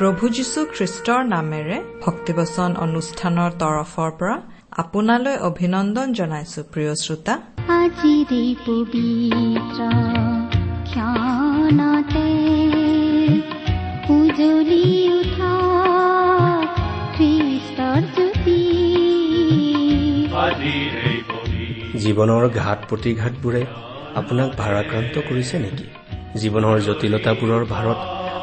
প্ৰভু যীশু খ্ৰীষ্টৰ নামেৰে ভক্তিবচন অনুষ্ঠানৰ তৰফৰ পৰা আপোনালৈ অভিনন্দন জনাইছো প্ৰিয় শ্ৰোতা। আজিৰে পবিত্ৰ ক্ষণতে উজলি উঠা খ্ৰীষ্টৰ জ্যোতি জীৱনৰ ঘাট প্ৰতিঘাতবোৰে আপোনাক ভাৰাক্ৰান্ত কৰিছে নেকি? জীৱনৰ জটিলতাবোৰৰ ভাৰত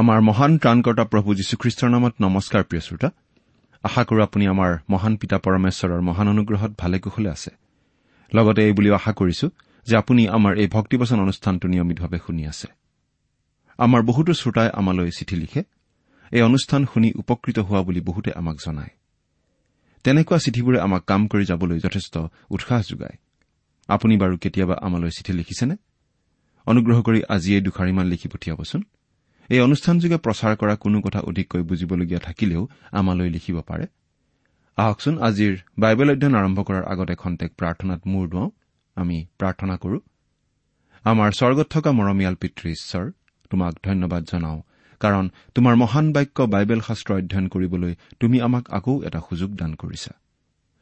আমাৰ মহান ত্ৰাণকৰ্তা প্ৰভু যীশুখ্ৰীষ্টৰ নামত নমস্কাৰ প্ৰিয় শ্ৰোতা। আশা কৰো আপুনি আমাৰ মহান পিতা পৰমেশ্বৰৰ মহান অনুগ্ৰহত ভালে কুশলে আছে। লগতে এই বুলিও আশা কৰিছো যে আপুনি আমাৰ এই ভক্তিবচন অনুষ্ঠানটো নিয়মিতভাৱে শুনি আছে। আমাৰ বহুতো শ্ৰোতাই আমালৈ চিঠি লিখে। এই অনুষ্ঠান শুনি উপকৃত হোৱা বুলি বহুতে আমাক জনায়। তেনেকুৱা চিঠিবোৰে আমাক কাম কৰি যাবলৈ যথেষ্ট উৎসাহ যোগায়। আপুনি বাৰু কেতিয়াবা আমালৈ চিঠি লিখিছেনে? অনুগ্ৰহ কৰি আজিয়েই দুষাৰিমান লিখি পঠিয়াবচোন। এই অনুষ্ঠানযোগে প্ৰচাৰ কৰা কোনো কথা অধিককৈ বুজিবলগীয়া থাকিলেও আমালৈ লিখিব পাৰে। আহকচোন আজিৰ বাইবেল অধ্যয়ন আৰম্ভ কৰাৰ আগতে খন্তেক প্ৰাৰ্থনাত মূৰ দুৱাওঁ। আমি প্ৰাৰ্থনা কৰো। আমাৰ স্বৰ্গত থকা মৰমীয়াল পিতৃ ঈশ্বৰ তোমাক ধন্যবাদ জনাওঁ কাৰণ তোমাৰ মহান বাক্য বাইবেল শাস্ত্ৰ অধ্যয়ন কৰিবলৈ তুমি আমাক আকৌ এটা সুযোগ দান কৰিছা।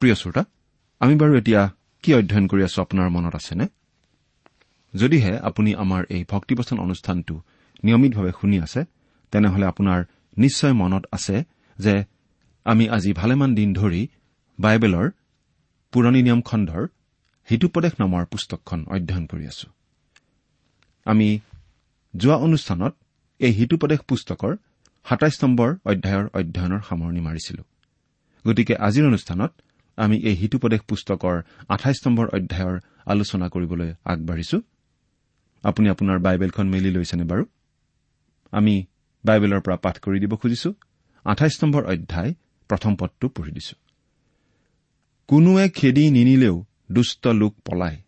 প্ৰিয় শ্ৰোতা আমি বাৰু এতিয়া কি অধ্যয়ন কৰি আছো আপোনাৰ মনত আছেনে? যদিহে আপুনি আমাৰ এই ভক্তিবচন অনুষ্ঠানটো নিয়মিতভাৱে শুনি আছে তেনেহলে আপোনাৰ নিশ্চয় মনত আছে যে আমি আজি ভালেমান দিন ধৰি বাইবেলৰ পুৰণি নিয়ম খণ্ডৰ হিতুপদেশ নামৰ পুস্তকখন অধ্যয়ন কৰি আছো। আমি যোৱা অনুষ্ঠানত এই হিতুপদেশ পুস্তকৰ সাতাইছ নম্বৰ অধ্যায়ৰ অধ্যয়নৰ সামৰণি মাৰিছিলো। গতিকে আজিৰ অনুষ্ঠানত আমি এই হিতুপদেশ পুস্তকৰ আঠাইছ নম্বৰ অধ্যায়ৰ আলোচনা কৰিবলৈ আগবাঢ়িছো। আপুনি আপোনাৰ বাইবেলখন মেলি লৈছেনে বাৰু? আমি বাইবেলৰ পৰা পাঠ কৰি দিব খুজিছো। আঠাইছ নম্বৰ অধ্যায় প্ৰথম পদটো পঢ়ি দিছো। কোনোৱে খেদি নিনিলেও দুষ্ট লোক পলায়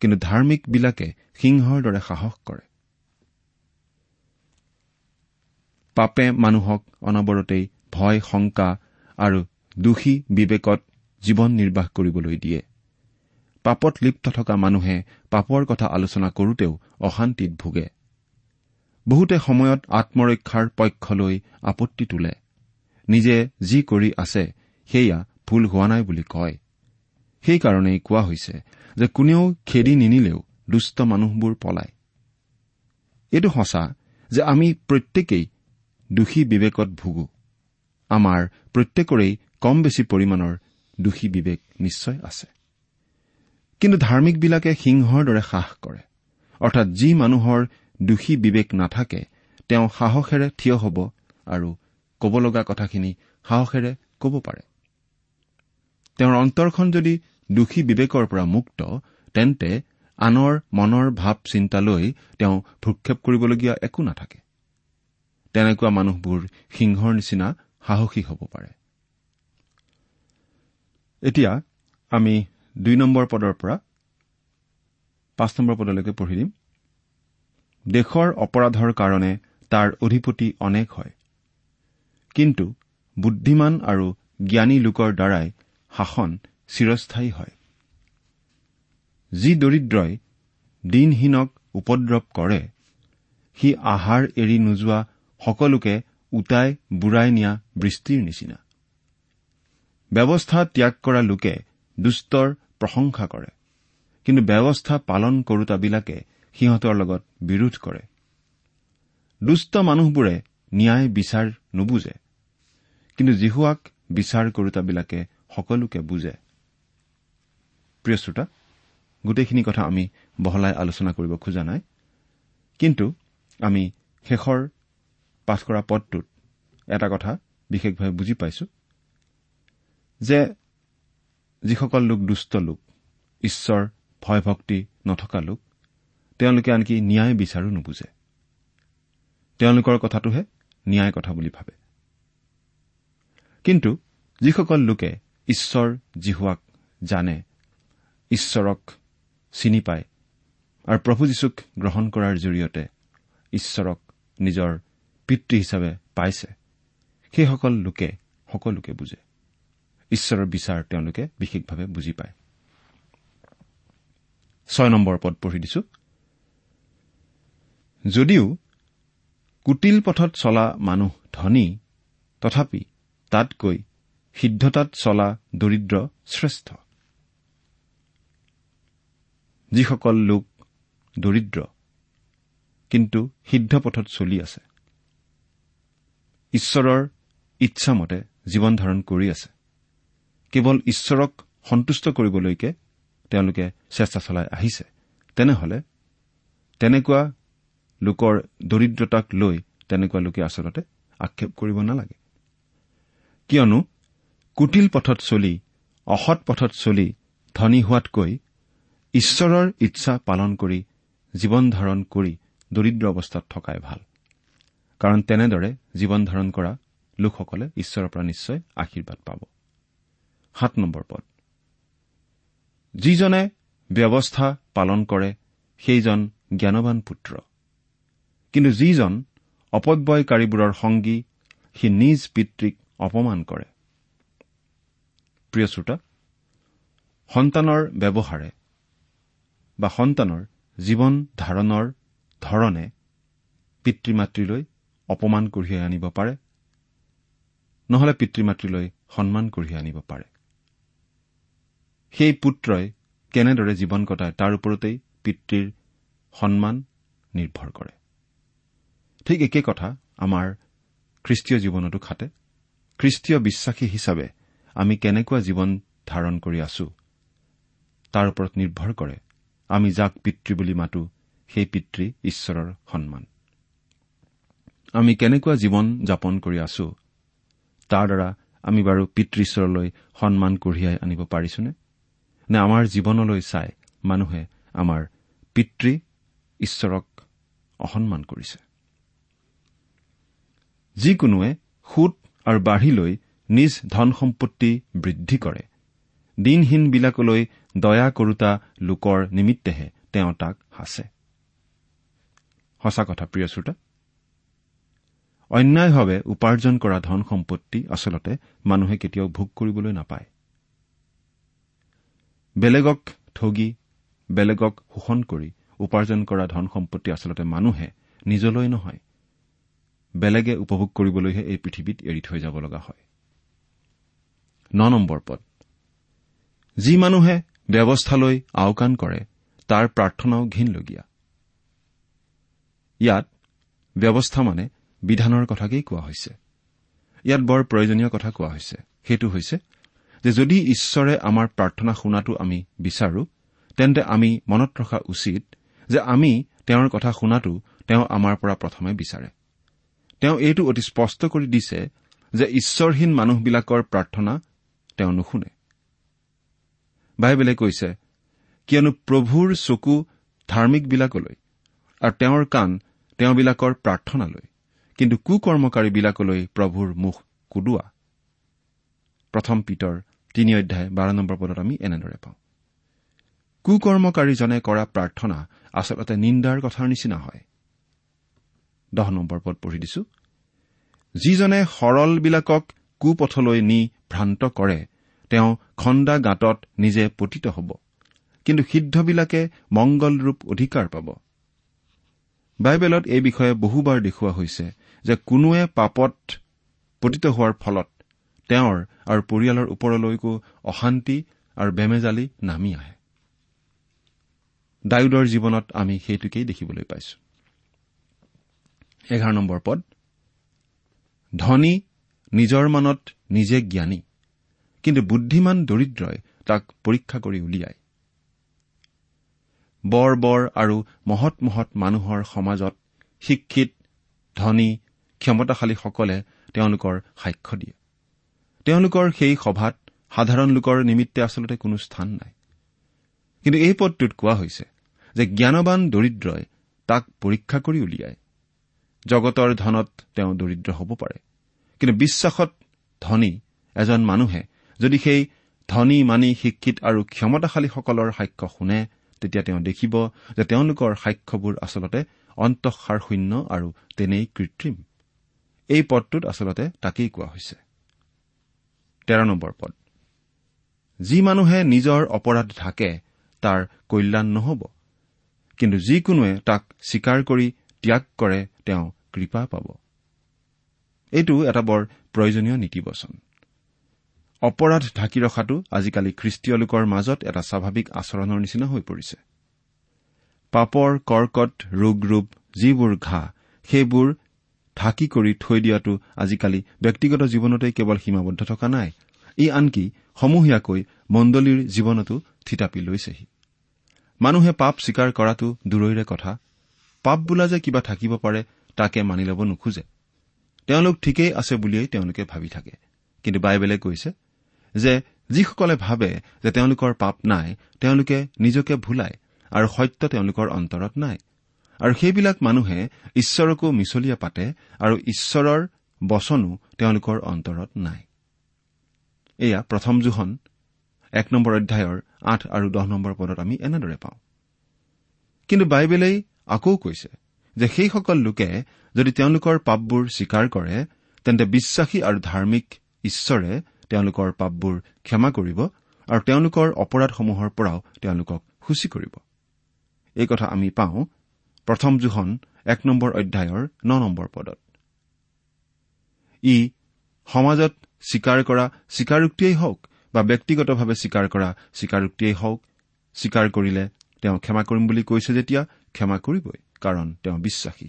কিন্তু ধাৰ্মিকবিলাকে সিংহৰ দৰে সাহস কৰে। পাপে মানুহক অনবৰতেই ভয় শংকা আৰু দোষী বিবেকত জীৱন নিৰ্বাহ কৰিবলৈ দিয়ে। পাপত লিপ্ত থকা মানুহে পাপৰ কথা আলোচনা কৰোতেও অশান্তিত ভোগে। বহুতে সময়ত আত্মৰক্ষাৰ পক্ষ লৈ আপত্তি তোলে। নিজে যি কৰি আছে সেয়া ভুল হোৱা নাই বুলি কয়। সেইকাৰণেই কোৱা হৈছে যে কোনেও খেদি নিনিলেও দুষ্ট মানুহবোৰ পলায়। এইটো সঁচা যে আমি প্ৰত্যেকেই দোষী বিবেকত ভোগো। আমাৰ প্ৰত্যেকৰেই কম বেছি পৰিমাণৰ দোষী বিবেক নিশ্চয় আছে। কিন্তু ধাৰ্মিকবিলাকে সিংহৰ দৰে সাহ কৰে। অৰ্থাৎ যি মানুহৰ দোষী বিবেক নাথাকে তেওঁ সাহসেৰে থিয় হ'ব আৰু ক'ব লগা কথাখিনি সাহসেৰে ক'ব পাৰে। তেওঁৰ অন্তৰখন যদি দোষী বিবেকৰ পৰা মুক্ত তেন্তে আনৰ মনৰ ভাৱ চিন্তা লৈ তেওঁ ভ্ৰক্ষেপ কৰিবলগীয়া একো নাথাকে। তেনেকুৱা মানুহবোৰ সিংহৰ নিচিনা সাহসী হ'ব পাৰে। এতিয়া আমি দুই নম্বৰ পদৰ পৰা পাঁচ নম্বৰ পদলৈকে পঢ়ি দিম। দেশৰ অপৰাধৰ কাৰণে তাৰ অধিপতি অনেক হয়। কিন্তু বুদ্ধিমান আৰু জ্ঞানী লোকৰ দ্বাৰাই শাসন চিৰস্থায়ী হয়। যি দৰিদ্ৰই দিনহীনক উপদ্ৰৱ কৰে সি আহাৰ এৰি নোযোৱা সকলোকে উটাই বুঢ়াই নিয়া বৃষ্টিৰ নিচিনা। ব্যৱস্থা ত্যাগ কৰা লোকে দুষ্টৰ প্ৰশংসা কৰে। কিন্তু ব্যৱস্থা পালন কৰোতাবিলাকে সিহঁতৰ লগত বিৰোধ কৰে। দুষ্ট মানুহবোৰে ন্যায় বিচাৰ নুবুজে। কিন্তু জিহুৱাক বিচাৰ কৰোতাবিলাকে সকলোকে বুজে। প্ৰিয় শ্ৰোতা গোটেইখিনি কথা আমি বহলাই আলোচনা কৰিব খোজা নাই। কিন্তু আমি শেষৰ পাঠ কৰা পদটোত এটা কথা বিশেষভাৱে বুজি পাইছো। যে যিসকল লোক দুষ্ট লোক ঈশ্বৰ ভয় ভক্তি নথকা লোক তেওঁলোকে আনকি ন্যায় বিচাৰো নুবুজে। তেওঁলোকৰ কথাটোহে ন্যায় কথা বুলি ভাবে। কিন্তু যিসকল লোকে ঈশ্বৰ জিহুৱাক জানে ঈশ্বৰক চিনি পায় আৰু প্ৰভু যীশুক গ্ৰহণ কৰাৰ জৰিয়তে ঈশ্বৰক নিজৰ পিতৃ হিচাপে পাইছে সেইসকল লোকে সকলোকে বুজে। ঈশ্বৰৰ বিচাৰ তেওঁলোকে বিশেষভাৱে বুজি পায়। ছয় নম্বৰ পদ পঢ়ি দিছো। যদিও কুটিল পথত চলা মানুহ ধনী তথাপি তাতকৈ সিদ্ধতাত চলা দৰিদ্ৰ শ্ৰেষ্ঠ। যিসকল লোক দৰিদ্ৰ কিন্তু সিদ্ধ পথত চলি আছে। ঈশ্বৰৰ ইচ্ছামতে জীৱন ধাৰণ কৰি আছে। কেৱল ঈশ্বৰক সন্তুষ্ট কৰিবলৈকে তেওঁলোকে চেষ্টা চলাই আহিছে। তেনেহলে তেনেকুৱা লোকৰ দৰিদ্ৰতাক লৈ তেনেকুৱা লোকে আচলতে আক্ষেপ কৰিব নালাগে। কিয়নো কুটিল পথত চলি অসৎ পথত চলি ধনী হোৱাতকৈ ঈশ্বৰৰ ইচ্ছা পালন কৰি জীৱন ধাৰণ কৰি দৰিদ্ৰ অৱস্থাত থকাই ভাল। কাৰণ তেনেদৰে জীৱন ধাৰণ কৰা লোকসকলে ঈশ্বৰৰ পৰা নিশ্চয় আশীৰ্বাদ পাব। সাত নম্বৰ পদ। যিজনে ব্যৱস্থা পালন কৰে সেইজন জ্ঞানবান পুত্ৰ। কিন্তু যিজন অপব্যয়কাৰীবোৰৰ সংগী সি নিজ পিতৃক অপমান কৰে। প্ৰিয় শ্ৰোতা সন্তানৰ ব্যৱহাৰে বা সন্তানৰ জীৱন ধাৰণৰ ধৰণে পিতৃ মাতৃলৈ অপমান কঢ়িয়াই আনিব পাৰে নহলে পিতৃ মাতৃলৈ সন্মান কঢ়িয়াই আনিব পাৰে। সেই পুত্ৰই কেনেদৰে জীৱন কটায় তাৰ ওপৰতেই পিতৃৰ সন্মান নিৰ্ভৰ কৰে। ঠিক একে কথা আমাৰ খ্ৰীষ্টীয় জীৱনতো খাটে। খ্ৰীষ্টীয় বিশ্বাসী হিচাপে আমি কেনেকুৱা জীৱন ধাৰণ কৰি আছো তাৰ ওপৰত নিৰ্ভৰ কৰে। আমি যাক পিতৃ বুলি মাতো সেই পিতৃ ঈশ্বৰৰ সন্মান। আমি কেনেকুৱা জীৱন যাপন কৰি আছো তাৰ দ্বাৰা আমি বাৰু পিতৃ ঈশ্বৰলৈ সন্মান কঢ়িয়াই আনিব পাৰিছোনে? নে আমাৰ জীৱনলৈ চাই মানুহে আমাৰ পিতৃ ঈশ্বৰক অসন্মান কৰিছে। যিকোনোৱে সুত আৰু বাঢ়ি লৈ নিজ ধন সম্পত্তি বৃদ্ধি কৰে। দিনহীনবিলাকলৈ দয়া কৰোতা লোকৰ নিমিত্তেহে তেওঁ তাক সাঁচে। অন্যায়ভাৱে উপাৰ্জন কৰা ধন সম্পত্তি আচলতে মানুহে কেতিয়াও ভোগ কৰিবলৈ নাপায়। বেলেগক ঠগি বেলেগক শোষণ কৰি উপাৰ্জন কৰা ধন সম্পত্তি আচলতে মানুহে নিজলৈ নহয় বেলেগে উপভোগ কৰিবলৈহে এই পৃথিৱীত এৰি থৈ যাব লগা হয়। ন নম্বৰ পদ। যি মানুহে ব্যৱস্থালৈ আওকাণ কৰে তাৰ প্ৰাৰ্থনাও ঘীনলগীয়া। ইয়াত ব্যৱস্থা মানে বিধানৰ কথাকেই কোৱা হৈছে। ইয়াত বৰ প্ৰয়োজনীয় কথা কোৱা হৈছে। সেইটো হৈছে যে যদি ঈশ্বৰে আমাৰ প্ৰাৰ্থনা শুনাটো আমি বিচাৰো তেন্তে আমি মনত ৰখা উচিত যে আমি তেওঁৰ কথা শুনাটো তেওঁ আমাৰ পৰা প্ৰথমে বিচাৰে। তেওঁ এইটো অতি স্পষ্ট কৰি দিছে যে ঈশ্বৰহীন মানুহবিলাকৰ প্ৰাৰ্থনা তেওঁ নুশুনে। বাইবেলে কৈছে কিয়নো প্ৰভুৰ চকু ধাৰ্মিকবিলাকলৈ আৰু তেওঁৰ কাণ তেওঁবিলাকৰ প্ৰাৰ্থনালৈ কিন্তু কুকৰ্মকাৰীবিলাকলৈ প্ৰভুৰ মুখ কুদোৱা। প্ৰথম পিতৰ তিনি অধ্যায় বাৰ নম্বৰ পদত আমি এনেদৰে পাওঁ। কুকৰ্মকাৰীজনে কৰা প্ৰাৰ্থনা আচলতে নিন্দাৰ কথাৰ নিচিনা হয়। দহ নম্বৰ পদ পঢ়ি দিছো। যিজনে সৰলবিলাকক কুপথলৈ নি ভ্ৰান্ত কৰে তেওঁ খণ্ডা গাঁতত নিজে পতিত হ'ব। কিন্তু সিদ্ধবিলাকে মংগলৰূপ অধিকাৰ পাব। বাইবেলত এই বিষয়ে বহুবাৰ দেখুওৱা হৈছে যে কোনোৱে পাপত পতিত হোৱাৰ ফলত তেওঁৰ আৰু পৰিয়ালৰ ওপৰলৈকো অশান্তি আৰু বেমেজালি নামি আহে। ডায়ুদৰ জীৱনত আমি সেইটোকেই দেখিবলৈ পাইছো। এঘাৰ নম্বৰ পদ। ধনী নিজৰ মনত নিজে জ্ঞানী কিন্তু বুদ্ধিমান দৰিদ্ৰই তাক পৰীক্ষা কৰি উলিয়ায়। বৰ বৰ আৰু মহৎ মহৎ মানুহৰ সমাজত শিক্ষিত ধনী ক্ষমতাশালীসকলে তেওঁলোকৰ সাক্ষ্য দিয়ে। তেওঁলোকৰ সেই সভাত সাধাৰণ লোকৰ নিমিত্তে আচলতে কোনো স্থান নাই। কিন্তু এই পদটোত কোৱা হৈছে যে জ্ঞানবান দৰিদ্ৰই তাক পৰীক্ষা কৰি উলিয়ায়। জগতৰ ধনত তেওঁ দৰিদ্ৰ হ'ব পাৰে। কিন্তু বিশ্বাসত ধনী এজন মানুহে যদি সেই ধনী মানি শিক্ষিত আৰু ক্ষমতাশালীসকলৰ সাক্ষ্য শুনে তেতিয়া তেওঁ দেখিব যে তেওঁলোকৰ সাক্ষ্যবোৰ আচলতে অন্তঃসাৰ শূন্য আৰু তেনেই কৃত্ৰিম। এই পদটোত আচলতে তাকেই কোৱা হৈছে। তেৰ নম্বৰ পদ। যি মানুহে নিজৰ অপৰাধ ঢাকে তাৰ কল্যাণ নহ'ব। কিন্তু যিকোনোৱে তাক স্বীকাৰ কৰি ত্যাগ কৰে তেওঁ কৃপা পাব। এইটো এটা বৰ প্ৰয়োজনীয় নীতিবচন। অপৰাধ ঢাকি ৰখাটো আজিকালি খ্ৰীষ্টীয় লোকৰ মাজত এটা স্বাভাৱিক আচৰণৰ নিচিনা হৈ পৰিছে। পাপৰ কৰ্কট ৰোগ ৰূপ যিবোৰ ঘাঁ সেইবোৰ ঢাকি কৰি থৈ দিয়াটো আজিকালি ব্যক্তিগত জীৱনতেই কেৱল সীমাবদ্ধ থকা নাই। ই আনকি সমূহীয়াকৈ মণ্ডলীৰ জীৱনতো থিতাপি লৈছেহি। মানুহে পাপ স্বীকাৰ কৰাটো দূৰৈৰে কথা। পাপ বোলা যে কিবা থাকিব পাৰে তাকে মানি ল'ব নোখোজে। তেওঁলোক ঠিকেই আছে বুলিয়েই তেওঁলোকে ভাবি থাকে। কিন্তু বাইবেলে কৈছে যে যিসকলে ভাবে যে তেওঁলোকৰ পাপ নাই তেওঁলোকে নিজকে ভুলায় আৰু সত্য তেওঁলোকৰ অন্তৰত নাই। আৰু সেইবিলাক মানুহে ঈশ্বৰকো মিছলীয়া পাতে আৰু ঈশ্বৰৰ বচনো তেওঁলোকৰ অন্তৰত নাই। এয়া প্ৰথম জোখন এক নম্বৰ অধ্যায়ৰ আঠ আৰু দহ নম্বৰ পদত আমি এনেদৰে পাওঁ। কিন্তু বাইবেলেই আকৌ কৈছে যে সেইসকল লোকে যদি তেওঁলোকৰ পাপবোৰ স্বীকাৰ কৰে তেন্তে বিশ্বাসী আৰু ধাৰ্মিক ঈশ্বৰে তেওঁলোকৰ পাপবোৰ ক্ষমা কৰিব আৰু তেওঁলোকৰ অপৰাধসমূহৰ পৰাও তেওঁলোকক সূচী কৰিব। এই কথা আমি পাওঁ প্ৰথম জোখন এক নম্বৰ অধ্যায়ৰ ন নম্বৰ পদত। ই সমাজত স্বীকাৰ কৰা স্বীকাৰোক্তিয়েই হওক বা ব্যক্তিগতভাৱে স্বীকাৰ কৰা স্বীকাৰোক্তিয়েই হওক স্বীকাৰ কৰিলে তেওঁ ক্ষমা কৰিম বুলি কৈছে যেতিয়া ক্ষমা কৰিবই কাৰণ তেওঁ বিশ্বাসী।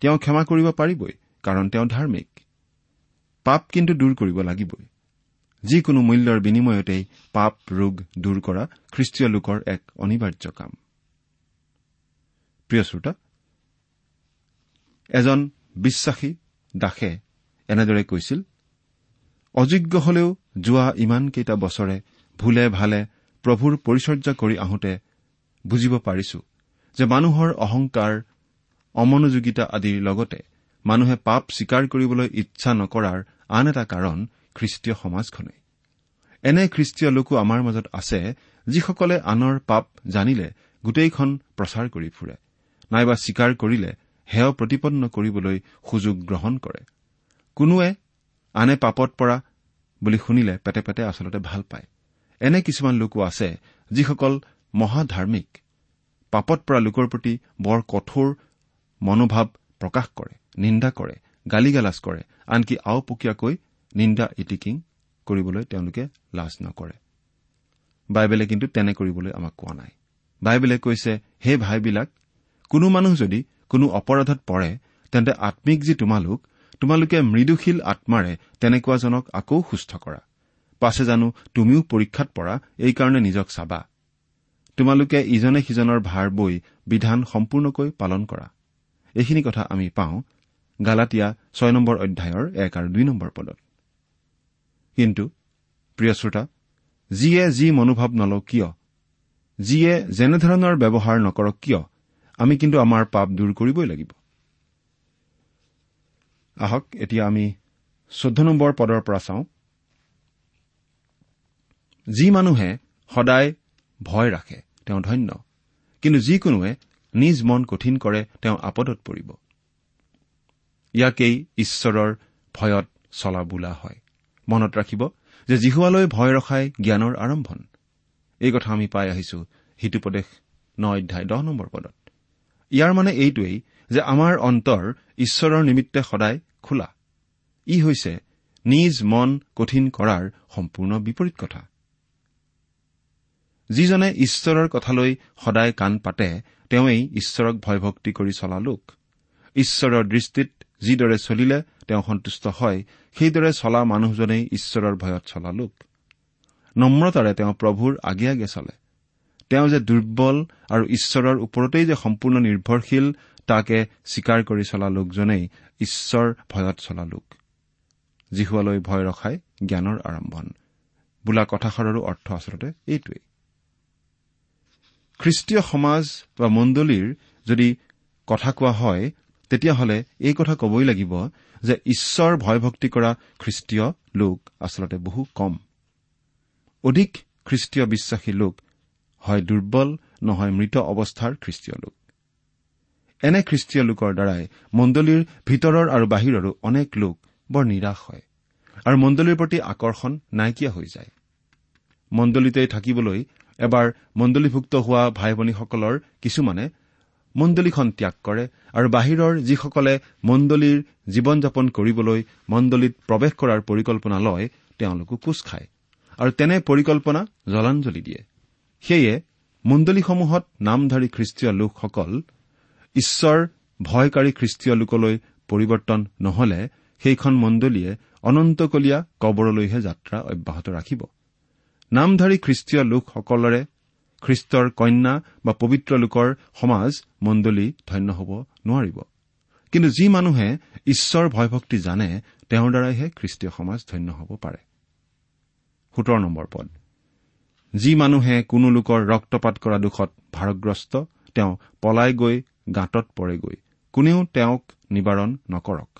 তেওঁ ক্ষমা কৰিব পাৰিবই কাৰণ তেওঁ ধাৰ্মিক। পাপ কিন্তু দূৰ কৰিব লাগিবই। যিকোনো মূল্যৰ বিনিময়তেই পাপ ৰোগ দূৰ কৰা খ্ৰীষ্টীয় লোকৰ এক অনিবাৰ্য কাম। প্ৰিয় শ্ৰোতা এজন বিশ্বাসী দাসে এনেদৰে কৈছিল অযোগ্য হলেও যোৱা ইমানকেইটা বছৰে ভুলে ভালে প্ৰভুৰ পৰিচৰ্যা কৰি আহোঁতে বুজিব পাৰিছো যে মানুহৰ অহংকাৰ অমনোযোগিতা আদিৰ লগতে মানুহে পাপ স্বীকাৰ কৰিবলৈ ইচ্ছা নকৰাৰ আন এটা কাৰণ খ্ৰীষ্টীয় সমাজখনেই। এনে খ্ৰীষ্টীয় লোকো আমাৰ মাজত আছে যিসকলে আনৰ পাপ জানিলে গোটেইখন প্ৰচাৰ কৰি ফুৰে। নাইবা স্বীকাৰ কৰিলে হেয় প্ৰতিপন্ন কৰিবলৈ সুযোগ গ্ৰহণ কৰে। কোনোৱে আনে পাপত পৰা বুলি শুনিলে পেটে পেটে আচলতে ভাল পায়। এনে কিছুমান লোকো আছে যিসকল মহাধাৰ্মিক পাপত পৰা লোকৰ প্ৰতি বৰ কঠোৰ মনোভাৱ প্ৰকাশ কৰে নিন্দা কৰে গালি গালাজ কৰে আনকি আওপকীয়াকৈ নিন্দা ইটিকিং কৰিবলৈ তেওঁলোকে লাজ নকৰে। বাইবেলে কিন্তু তেনে কৰিবলৈ আমাক কোৱা নাই। বাইবেলে কৈছে হে ভাইবিলাক কোনো মানুহ যদি কোনো অপৰাধত পৰে তেন্তে আম্মিক যি তোমালোক তোমালোকে মৃদুশীল আত্মাৰে তেনেকুৱাজনক আকৌ সুস্থ কৰা। পাছে জানো তুমিও পৰীক্ষাত পৰা এইকাৰণে নিজক চাবা। তোমালোকে ইজনে সিজনৰ ভাৰ বৈ বিধান সম্পূৰ্ণকৈ পালন কৰা। এইখিনি কথা আমি পাওঁ গালাটীয়া ছয় নম্বৰ অধ্যায়ৰ এক আৰু দুই নম্বৰ পদত। কিন্তু প্ৰিয় শ্ৰোতা যিয়ে যি মনোভাৱ নলওঁ কিয়? যিয়ে যেনেধৰণৰ ব্যৱহাৰ নকৰক কিয়? আমি কিন্তু আমাৰ পাপ দূৰ কৰিবই লাগিব। আহক এতিয়া আমি চৈধ্য নম্বৰ পদৰ পৰা চাওঁ। যি মানুহে সদায় ভয় ৰাখে তেওঁ ধন্য। কিন্তু যিকোনোৱে নিজ মন কঠিন কৰে তেওঁ আপদত পৰিব। ইয়াকেই ঈশ্বৰৰ ভয়ত চলা বোলা হয়। মনত ৰাখিব যে জিহুৱালৈ ভয় ৰখাই জ্ঞানৰ আৰম্ভণ। এই কথা আমি পাই আহিছো সিটোপদেশ ন অধ্যায় দহ নম্বৰ পদত। ইয়াৰ মানে এইটোৱেই যে আমাৰ অন্তৰ ঈশ্বৰৰ নিমিত্তে সদায় খোলা। ই হৈছে নিজ মন কঠিন কৰাৰ সম্পূৰ্ণ বিপৰীত কথা। যিজনে ঈশ্বৰৰ কথালৈ সদায় কাণ পাতে তেওঁৱেই ঈশ্বৰক ভয়ভক্তি কৰি চলা লোক। ঈশ্বৰৰ দৃষ্টিত যিদৰে চলিলে তেওঁ সন্তুষ্ট হয় সেইদৰে চলা মানুহজনেই ঈশ্বৰৰ ভয়ত চলা লোক। নম্ৰতাৰে তেওঁ প্ৰভুৰ আগে আগে চলে। তেওঁ যে দুৰ্বল আৰু ঈশ্বৰৰ ওপৰতেই যে সম্পূৰ্ণ নিৰ্ভৰশীল তাকে স্বীকাৰ কৰি চলা লোকজনেই ঈশ্বৰ ভয়ত চলা লোক। জিহুৱালৈ ভয় ৰখাই জ্ঞানৰ আৰম্ভণ। বোলা কথাষাৰৰো অৰ্থ আচলতে এইটোৱেই। খ্ৰীষ্টীয় সমাজ বা মণ্ডলীৰ যদি কথা কোৱা হয় তেতিয়াহ'লে এই কথা কবই লাগিব যে ঈশ্বৰ ভয়ভক্তি কৰা খ্ৰীষ্টীয় লোক আচলতে বহু কম। অধিক খ্ৰীষ্টীয় বিশ্বাসী লোক হয় দুৰ্বল নহয় মৃত অৱস্থাৰ খ্ৰীষ্টীয় লোক। এনে খ্ৰীষ্টীয় লোকৰ দ্বাৰাই মণ্ডলীৰ ভিতৰৰ আৰু বাহিৰৰো অনেক লোক বৰ নিৰাশ হয় আৰু মণ্ডলীৰ প্ৰতি আকৰ্ষণ নাইকিয়া হৈ যায়। মণ্ডলীতে থাকিবলৈ এবাৰ মণ্ডলীভুক্ত হোৱা ভাই ভনীসকলৰ কিছুমানে মণ্ডলীখন ত্যাগ কৰে আৰু বাহিৰৰ যিসকলে মণ্ডলীৰ জীৱন যাপন কৰিবলৈ মণ্ডলীত প্ৰৱেশ কৰাৰ পৰিকল্পনা লয় তেওঁলোকো কোচ খায় আৰু তেনে পৰিকল্পনা জলাঞ্জলি দিয়ে। সেয়ে মণ্ডলীসমূহত নামধাৰী খ্ৰীষ্টীয় লোকসকল ঈশ্বৰ ভয়কাৰী খ্ৰীষ্টীয় লোকলৈ পৰিৱৰ্তন নহলে সেইখন মণ্ডলীয়ে অনন্তকলীয়া কবৰলৈহে যাত্ৰা অব্যাহত ৰাখিব। নামধাৰী খ্ৰীষ্টীয় লোকসকলৰে খ্ৰীষ্টৰ কন্যা বা পবিত্ৰ লোকৰ সমাজ মণ্ডলী ধন্য হ'ব নোৱাৰিব। কিন্তু যি মানুহে ঈশ্বৰ ভয়ভক্তি জানে তেওঁৰ দ্বাৰাইহে খ্ৰীষ্টীয় সমাজ ধন্য হ'ব পাৰে। সোতৰ নম্বৰ পদ। যি মানুহে কোনো লোকৰ ৰক্তপাত কৰা দুখত ভাৰগ্ৰস্ত তেওঁ পলাই গৈ গাঁতত পৰেগৈ। কোনেও তেওঁক নিবাৰণ নকৰক।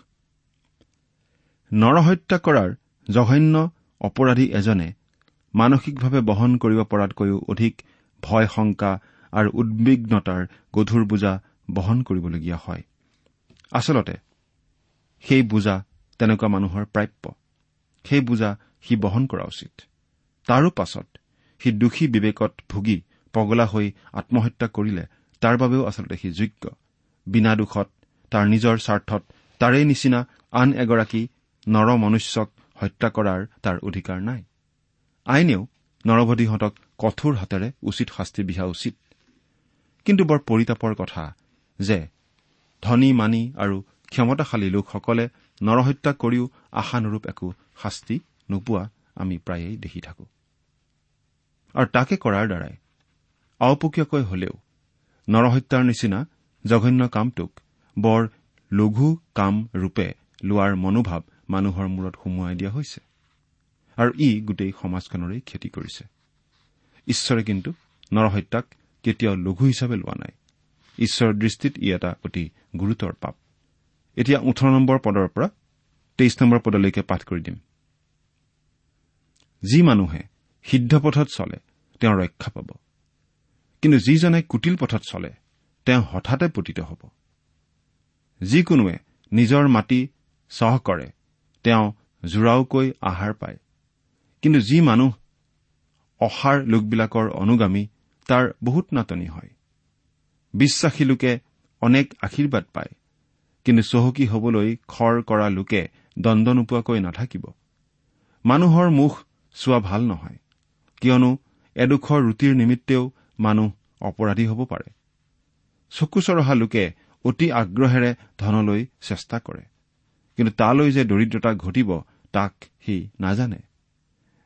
নৰহত্যা কৰাৰ জঘন্য অপৰাধী এজনে মানসিকভাৱে বহন কৰিব পৰাতকৈও অধিক ভয় শংকা আৰু উদ্বিগ্নতাৰ গধুৰ বোজা বহন কৰিবলগীয়া হয়। আচলতে সেই বোজা তেনেকুৱা মানুহৰ প্ৰাপ্য। সেই বোজা সি বহন কৰা উচিত। তাৰো পাছত সি দোষী বিবেকত ভুগি পগলা হৈ আত্মহত্যা কৰিলে তাৰ বাবেও আচলতে সি যোগ্য। বিনা দোষত তাৰ নিজৰ স্বাৰ্থত তাৰেই নিচিনা আন এগৰাকী নৰ মনুষ্যক হত্যা কৰাৰ তাৰ অধিকাৰ নাই। আইনেও নৰবধীহঁতক কঠোৰ হাতেৰে উচিত শাস্তি বিহা উচিত। কিন্তু বৰ পৰিতাপৰ কথা যে ধনী মানি আৰু ক্ষমতাশালী লোকসকলে নৰহত্যা কৰিও আশানুৰূপ একো শাস্তি নোপোৱা আমি প্ৰায়েই দেখি থাকো। আৰু তাকে কৰাৰ দ্বাৰাই আওপকীয়াকৈ হলেও নৰহত্যাৰ নিচিনা জঘন্য কামটোক বৰ লঘু কাম ৰূপে লোৱাৰ মনোভাৱ মানুহৰ মূৰত সুমুৱাই দিয়া হৈছে। আৰু ই গোটেই সমাজখনৰেই ক্ষতি কৰিছে। ঈশ্বৰে কিন্তু নৰহত্যাক কেতিয়াও লঘু হিচাপে লোৱা নাই। ঈশ্বৰৰ দৃষ্টিত ই এটা অতি গুৰুতৰ পাপ। এতিয়া ওঠৰ নম্বৰ পদৰ পৰা তেইছ নম্বৰ পদলৈকে পাঠ কৰি দিম। যি মানুহে সিদ্ধ পথত চলে তেওঁ ৰক্ষা পাব। কিন্তু যিজনে কুটিল পথত চলে তেওঁ হঠাতে পতিত হ'ব। যিকোনোৱে নিজৰ মাটি চহ কৰে তেওঁ জোৰাওকৈ আহাৰ পায়। কিন্তু যি মানুহ অসাৰ লোকবিলাকৰ অনুগামী তাৰ বহুত নাটনি হয়। বিশ্বাসী লোকে অনেক আশীৰ্বাদ পায় কিন্তু চহকী হবলৈ খৰ কৰা লোকে দণ্ড নোপোৱাকৈ নাথাকিব। মানুহৰ মুখ চোৱা ভাল নহয়। কিয়নো এডোখৰ ৰুটিৰ নিমিত্তেও মানুহ অপৰাধী হ'ব পাৰে। চকু চৰহা লোকে অতি আগ্ৰহেৰে ধনলৈ চেষ্টা কৰে। কিন্তু তালৈ যে দৰিদ্ৰতা ঘটিব তাক সি নাজানে।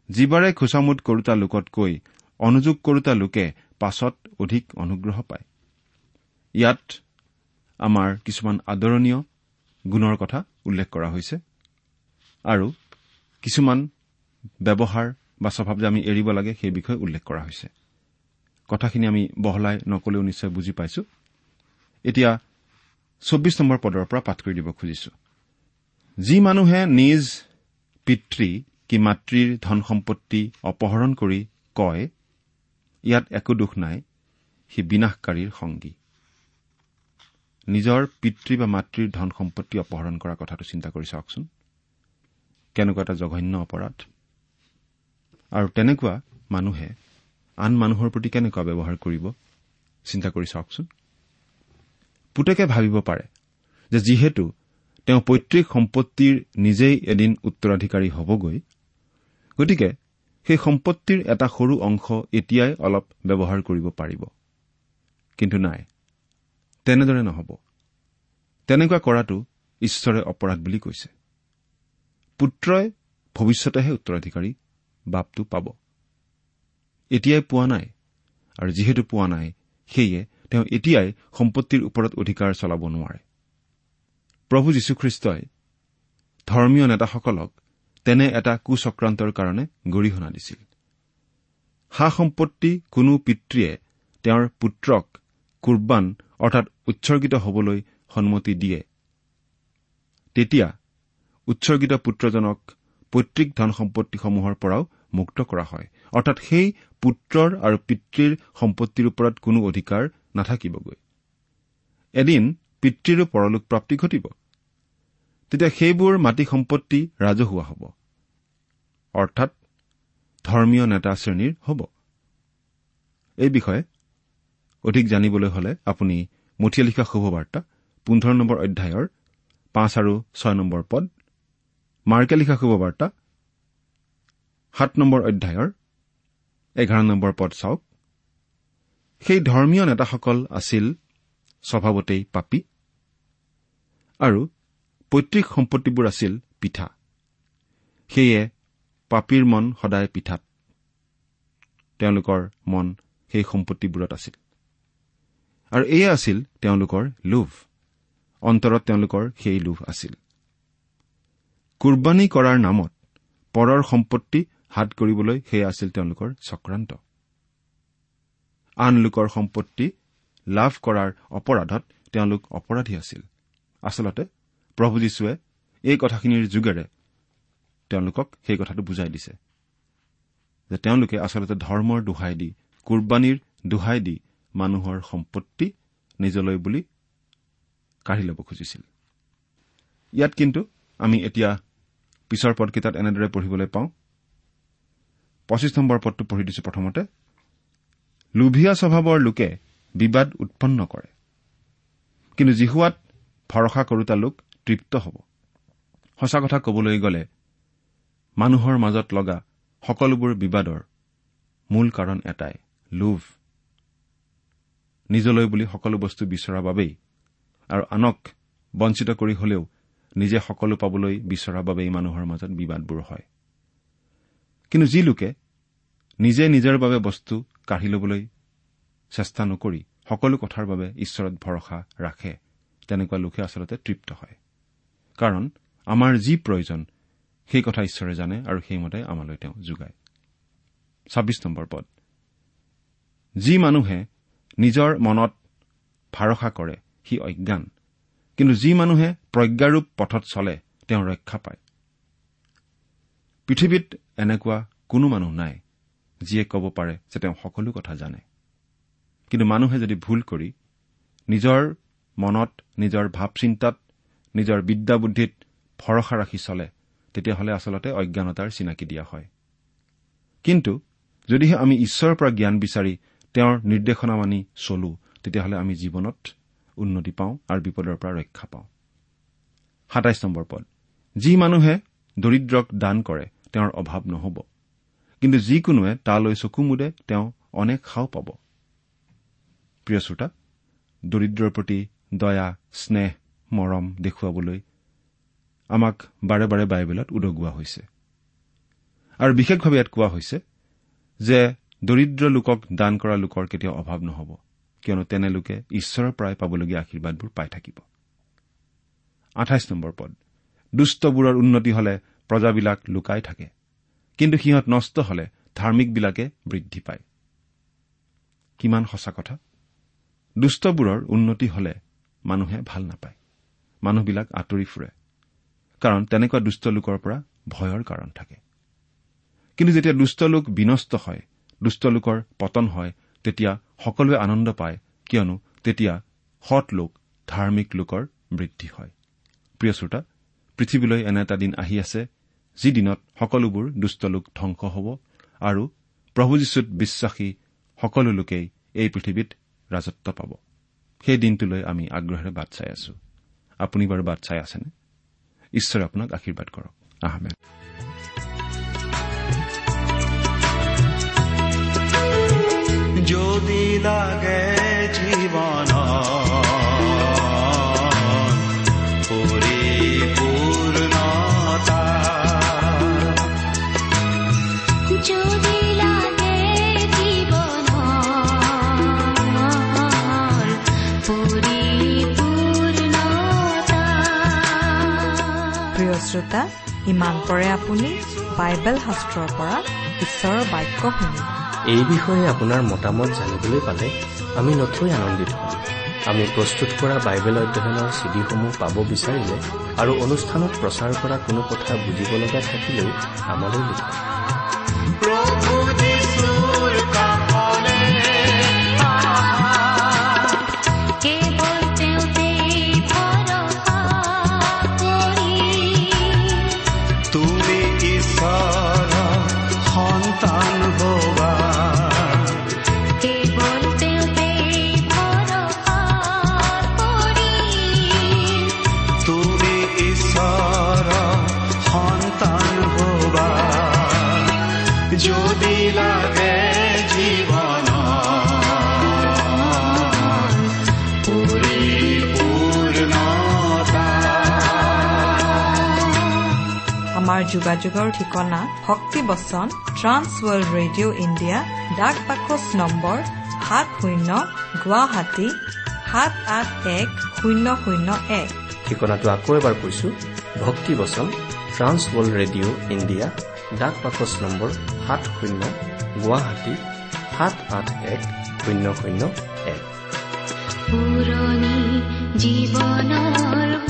যিবাৰে খোচামুট কৰোতা লোকতকৈ অনুযোগ কৰোতা লোকে পাছত অধিক অনুগ্ৰহ পায়। ইয়াত আমাৰ কিছুমান আদৰণীয় গুণৰ কথা উল্লেখ কৰা হৈছে। আৰু কিছুমান ব্যৱহাৰ বা স্বভাৱ যে আমি এৰিব লাগে সেই বিষয়ে উল্লেখ কৰা হৈছে। কথাখিনি আমি বহলাই নকলেও নিশ্চয় বুজি পাইছো। এতিয়া চৌব্বিছ নম্বৰ পদৰ পৰা পাঠ কৰি দিব খুজিছো। যি মানুহে নিজ পিতৃ কি মাতৃৰ ধন সম্পত্তি অপহৰণ কৰি কয় ইয়াত একো দোষ নাই সি বিনাশকাৰীৰ সংগী। নিজৰ পিতৃ বা মাতৃৰ ধন সম্পত্তি অপহৰণ কৰা কথাটো চিন্তা কৰি চাওকচোন। কেনেকুৱা এটা জঘন্য অপৰাধ। আৰু তেনেকুৱা মানুহে আন মানুহৰ প্ৰতি কেনেকুৱা ব্যৱহাৰ কৰিব? চিন্তা কৰি চাওকচোন। পুতেকে ভাবিব পাৰে যে যিহেতু তেওঁ পৈতৃক সম্পত্তিৰ নিজেই এদিন উত্তৰাধিকাৰী হ'বগৈ গতিকে সেই সম্পত্তিৰ এটা সৰু অংশ এতিয়াই অলপ ব্যৱহাৰ কৰিব পাৰিব। কিন্তু নাই তেনেদৰে নহ'ব। তেনেকুৱা কৰাটো ঈশ্বৰে অপৰাধ বুলি কৈছে। পুত্ৰই ভৱিষ্যতেহে উত্তৰাধিকাৰী বাপটো পাব। এতিয়াই পোৱা নাই। আৰু যিহেতু পোৱা নাই সেয়ে তেওঁ এতিয়াই সম্পত্তিৰ ওপৰত অধিকাৰ চলাব নোৱাৰে। প্ৰভু যীশুখ্ৰীষ্টই ধৰ্মীয় নেতাসকলক তেনে এটা কুচক্ৰান্তৰ কাৰণে গৰিহণা দিছিল। সা সম্পত্তি কোনো পিতৃয়ে তেওঁৰ পুত্ৰক কুৰ্বান অৰ্থাৎ উৎসৰ্গিত হবলৈ সন্মতি দিয়ে। তেতিয়া উৎসৰ্গিত পুত্ৰজনক পৈতৃক ধন সম্পত্তিসমূহৰ পৰাও মুক্ত কৰা হয়। অৰ্থাৎ সেই পুত্ৰৰ আৰু পিতৃৰ সম্পত্তিৰ ওপৰত কোনো অধিকাৰ নাথাকিবগৈ। এদিন পিতৃৰো পৰলোক প্ৰাপ্তি ঘটিব। তেতিয়া সেইবোৰ মাটি সম্পত্তি ৰাজহুৱা হ'ব। অৰ্থাৎ ধৰ্মীয় নেতা শ্ৰেণীৰ হ'ব। এই বিষয়ে অধিক জানিবলৈ হলে আপুনি মঠিয়া লিখা শুভবাৰ্তা পোন্ধৰ নম্বৰ অধ্যায়ৰ পাঁচ আৰু ছয় নম্বৰ পদ মাৰ্কে লিখা শুভবাৰ্তা সাত নম্বৰ অধ্যায়ৰ এঘাৰ নম্বৰ পদ চাওক। সেই ধৰ্মীয় নেতাসকল আছিল স্বভাৱতেই পাপী আৰু পৈতৃক সম্পত্তিবোৰ আছিল পিঠা। সেয়ে পাপীৰ মন সদায় পিঠাত। তেওঁলোকৰ মন সেই সম্পত্তিবোৰত আছিল। আৰু এয়ে আছিল তেওঁলোকৰ লোভ। অন্তৰত তেওঁলোকৰ সেই লোভ আছিল। কুৰ্বানী কৰাৰ নামত পৰৰ সম্পত্তি হাত কৰিবলৈ সেয়া আছিল তেওঁলোকৰ চক্ৰান্ত। আন লোকৰ সম্পত্তি লাভ কৰাৰ অপৰাধত তেওঁলোক অপৰাধী আছিল। আচলতে প্ৰভু যীশুৱে এই কথাখিনিৰ যোগেৰে তেওঁলোকক সেই কথাটো বুজাই দিছে যে তেওঁলোকে আচলতে ধৰ্মৰ দোহাই দি কুৰ্বানীৰ দোহাই দি মানুহৰ সম্পত্তি নিজলৈ বুলি কাঢ়ি ল'ব খুজিছিল। ইয়াত কিন্তু আমি এতিয়া পিছৰ পদকেইটাত এনেদৰে পঢ়িবলৈ পাওঁ। পঁচিছ নম্বৰ পদটো পঢ়ি দিছো প্ৰথমতে লোভিয়া স্বভাৱৰ লোকে বিবাদ উৎপন্ন কৰে। কিন্তু জিহুৱাত ভৰসা কৰোতা লোক তৃপ্ত হ'ব। সঁচা কথা কবলৈ গ'লে মানুহৰ মাজত লগা সকলোবোৰ বিবাদৰ মূল কাৰণ এটাই লোভ। নিজলৈ বুলি সকলো বস্তু বিচৰাৰ বাবেই আৰু আনক বঞ্চিত কৰি হলেও নিজে সকলো পাবলৈ বিচৰাৰ বাবেই মানুহৰ মাজত বিবাদবোৰ হয়। কিন্তু যি লোকে নিজে নিজৰ বাবে বস্তু কাঢ়ি ল'বলৈ চেষ্টা নকৰি সকলো কথাৰ বাবে ঈশ্বৰত ভৰসা ৰাখে তেনেকুৱা লোকে আচলতে তৃপ্ত হয়। কাৰণ আমাৰ যি প্ৰয়োজন সেই কথা ঈশ্বৰে জানে আৰু সেইমতে আমালৈ তেওঁ যোগায়। ছাব্বিছ নম্বৰ পদ। যি মানুহে নিজৰ মনত ভাৰসা কৰে সি অজ্ঞান। কিন্তু যি মানুহে প্ৰজ্ঞাৰূপ পথত চলে তেওঁ ৰক্ষা পায়। পৃথিৱীত এনেকুৱা কোনো মানুহ নাই যিয়ে ক'ব পাৰে যে তেওঁ সকলো কথা জানে। কিন্তু মানুহে যদি ভুল কৰি নিজৰ মনত নিজৰ ভাৱ চিন্তাত নিজৰ বিদ্যা বুদ্ধিত ভৰসা ৰাখি চলে তেতিয়াহ'লে আচলতে অজ্ঞানতাৰ চিনাকি দিয়া হয়। কিন্তু যদিহে আমি ঈশ্বৰৰ পৰা জ্ঞান বিচাৰি তেওঁৰ নিৰ্দেশনা মানি চলো তেতিয়াহ'লে আমি জীৱনত উন্নতি পাওঁ আৰু বিপদৰ পৰা ৰক্ষা পাওঁ। নম্বৰ পদ। যি মানুহে দৰিদ্ৰক দান কৰে তেওঁৰ অভাৱ নহ'ব। কিন্তু যিকোনোৱে তালৈ চকু মুদে তেওঁ অনেক সাও পাব। প্ৰিয় শ্ৰোতা দৰিদ্ৰৰ প্ৰতি দয়া স্নেহ মৰম দেখুৱাবলৈ আমাক বাৰে বাৰে বাইবেলত উদগোৱা হৈছে। আৰু বিশেষভাৱে ইয়াত কোৱা হৈছে যে দৰিদ্ৰ লোকক দান কৰা লোকৰ কেতিয়াও অভাৱ নহ'ব কিয়নো তেনে লোকে ঈশ্বৰৰ পৰাই পাবলগীয়া আশীৰ্বাদবোৰ পাই থাকিব। দুষ্টবোৰৰ উন্নতি হলে প্ৰজাবিলাক লুকাই থাকে। কিন্তু সিহঁত নষ্ট হলে ধাৰ্মিকবিলাকে বৃদ্ধি পায়। কিমান সঁচা কথা? দুষ্টবোৰৰ উন্নতি হলে মানুহে ভাল নাপায়। মানুহবিলাক আঁতৰি ফুৰে। কাৰণ তেনেকুৱা দুষ্ট লোকৰ পৰা ভয়ৰ কাৰণ থাকে। কিন্তু যেতিয়া দুষ্ট লোক বিনষ্ট হয় দুষ্ট লোকৰ পতন হয় তেতিয়া সকলোৱে আনন্দ পায় কিয়নো তেতিয়া সৎ লোক ধাৰ্মিক লোকৰ বৃদ্ধি হয়। প্ৰিয় শ্ৰোতা পৃথিৱীলৈ এনে এটা দিন আহি আছে যি দিনত সকলোবোৰ দুষ্ট লোক ধবংস হ'ব আৰু প্ৰভু যীশুত বিশ্বাসী সকলো লোকেই এই পৃথিৱীত ৰাজত্ব পাব। সেই দিনটোলৈ আমি আগ্ৰহেৰে বাট চাই আছো। আপুনি বাৰু বাট চাই আছেনে? ঈশ্বৰে আপোনাক আশীৰ্বাদ কৰক। আহমেদ যদি লাগে জীৱন শ্ৰোতা ইমান পৰে আপুনি বাইবেল শাস্ত্ৰৰ পৰা ঈশ্বৰৰ বাক্য শুনিব এই বিষয়ে আপোনাৰ মতামত জানিবলৈ পালে আমি নথৈ আনন্দিত হ'ম। আমি প্ৰস্তুত কৰা বাইবেল অধ্যয়নৰ চিডিসমূহ পাব বিচাৰিলে আৰু অনুষ্ঠানত প্ৰচাৰ কৰা কোনো কথা বুজিব লগা থাকিলেও আমালৈ লিখক। যদি লাগে জীৱন পৰিপূৰ্ণতা আমাৰ যোগাযোগৰ ঠিকনা ভক্তিবচন ট্ৰান্স ৱৰ্ল্ড ৰেডিঅ' ইণ্ডিয়া ডাক পাকচ নম্বৰ সাত শূন্য গুৱাহাটী সাত আঠ এক শূন্য শূন্য এক। ঠিকনাটো আকৌ এবাৰ কৈছো ভক্তি বচন ট্ৰান্স ৱৰ্ল্ড ৰেডিঅ' ইণ্ডিয়া ডাক বাকচ নম্বৰ সাত শূন্য গুৱাহাটী সাত আঠ এক শূন্য শূন্য এক। জীৱনৰ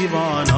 জীবন